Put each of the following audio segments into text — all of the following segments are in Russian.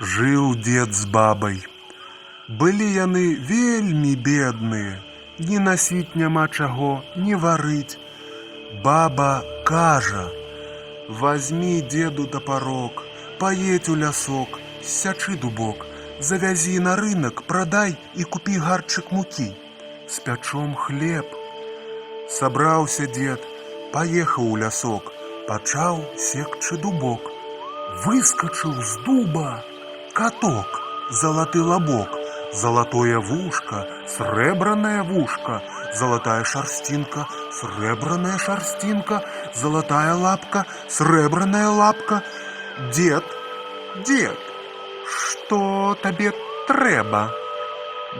Жыў дзед з бабай. Былі яны вельмі бедныя, ні насіць няма чаго, ні варыць. Баба кажа: « Возьми деду топорок, поедь у лясок, сячы дубок, завязі на рынок, прадай і купі гарчык мукі. Спячом хлеб. Сабраўся дзед, паехаў у лясок, пачаў секчы дубок. Выскочыў з дуба каток, залаты лабок, залатое вушка, срэбраная вушка, залатая шарсцінка, срэбраная шарсцінка, залатая лапка, срэбраная лапка. Дед, дед, што табе трэба?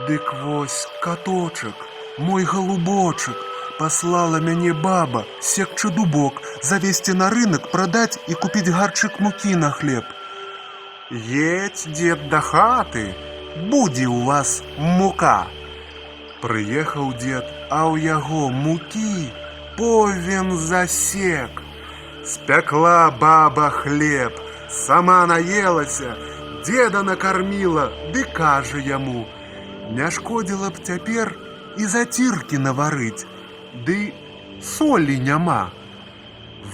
Дык вось каточак, мой галубочак, паслала мяне баба секчы дубок, завесці на рынок, прадаць і купіць гарчык мукі на хлеб. Едь, дед, да хаты, будзе ў вас мука. Прыехаў дед, а ў яго мукі повен засек. Спякла баба хлеб, сама наелася, деда накарміла, ды кажа яму: Не шкодзіла б цяпер і заціркі наварыць, ды солі няма.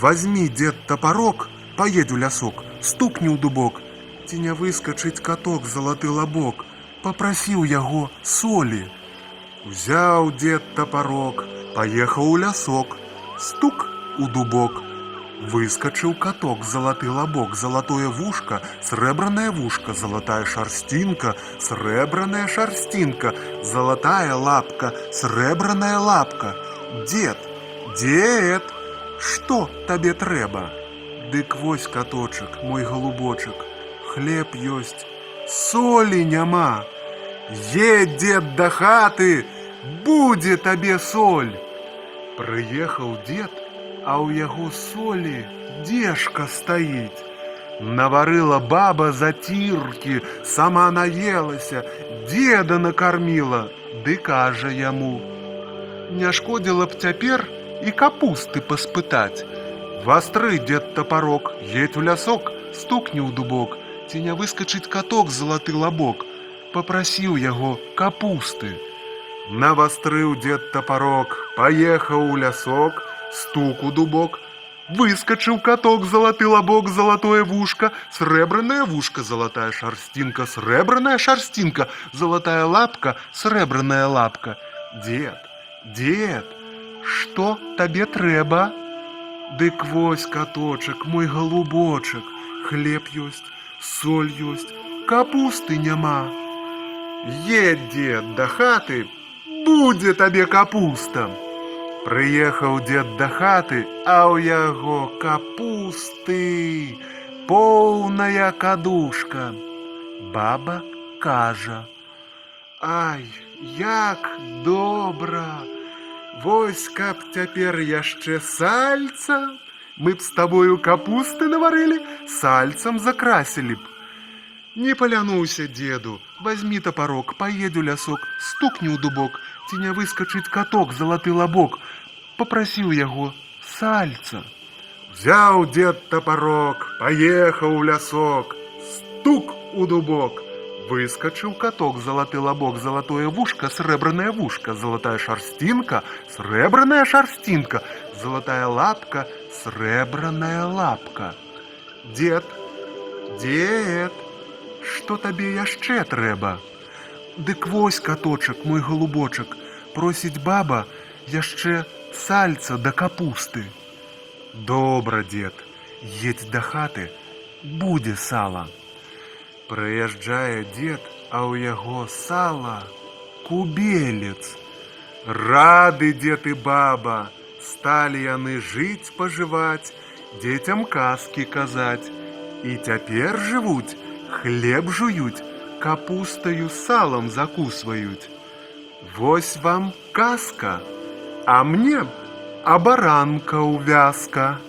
Возьми дед топорок, поедь у лясок, стукни ў дубок, ці не выскачыць каток залаты лабок, попрасіў яго солі. Узяў дед топорок, поехаў у лясок, стук у дубок. Выскочыў каток залаты лабок, залатое вушка, срэбраная вушка, залатая шарсцінка, срэбраная шарсцінка, залатая лапка, срэбраная лапка. Дед, дед, што табе трэба? Дык вось каточак, мой галубочак, хлеб ёсць, солі няма. Едь, дед, да хаты, будзе табе соль. Прыехаў дед, а ў яго солі дзежка стаіць. Наварыла баба заціркі, сама наелася, деда накарміла, ды кажа яму: Не шкодзіла б цяпер і капусты паспытаць. Вастры дед топорок, едь у лясок, стукні ў дубок, ці не выскачыць каток залаты лабок, попрасіў яго капусты. Навастрыў дед топорок, паехаў у лясок, стук у дубок, выскочыў каток залаты лабок, залатое вушка, срэбраная вушка, залатая шарсцінка, срэбраная шарсцінка, залатая лапка, срэбраная лапка. Дед, дед, што табе трэба? Дык вось каточак, мой галубочак, хлеб ёсць, соль ёсць, капусты няма. Едь, дед, да хаты, будзе табе капуста. Прыехаў дед да хаты, а ў яго капусты, поўная кадушка. Баба кажа: « Ай, як добра! Вось каб цяпер яшчэ сальца, мы б з табою капусты наварылі, сальцам закрасілі б. Не палянуўся деду, возьми топорок, поедь у лясок, стукні ў дубок, ці не выскачыць каток залаты лабок, попрасіў яго сальца. Взяў дед топорок, поехаў у лясок, стук у дубок. Выскочыў каток залаты лабок, залатое вушка, срэбраная вушка, залатая шарсцінка, срэбраная шарсцінка, залатая лапка, срэбраная лапка. Дед, дед, што табе яшчэ трэба? Дык вось каточак, мой галубочак, просіць баба яшчэ сальца да капусты. Добра, дед, едь да хаты, будзе сала. Прыязджае дзед, а ў яго сала кубелец. Рады дзед і баба, сталі яны жыць пажываць, дзецям казкі казаць. І цяпер жывуць, хлеб жуюць, капустаю салам закусваюць. Вось вам казка, а мне абаранка ўвязка.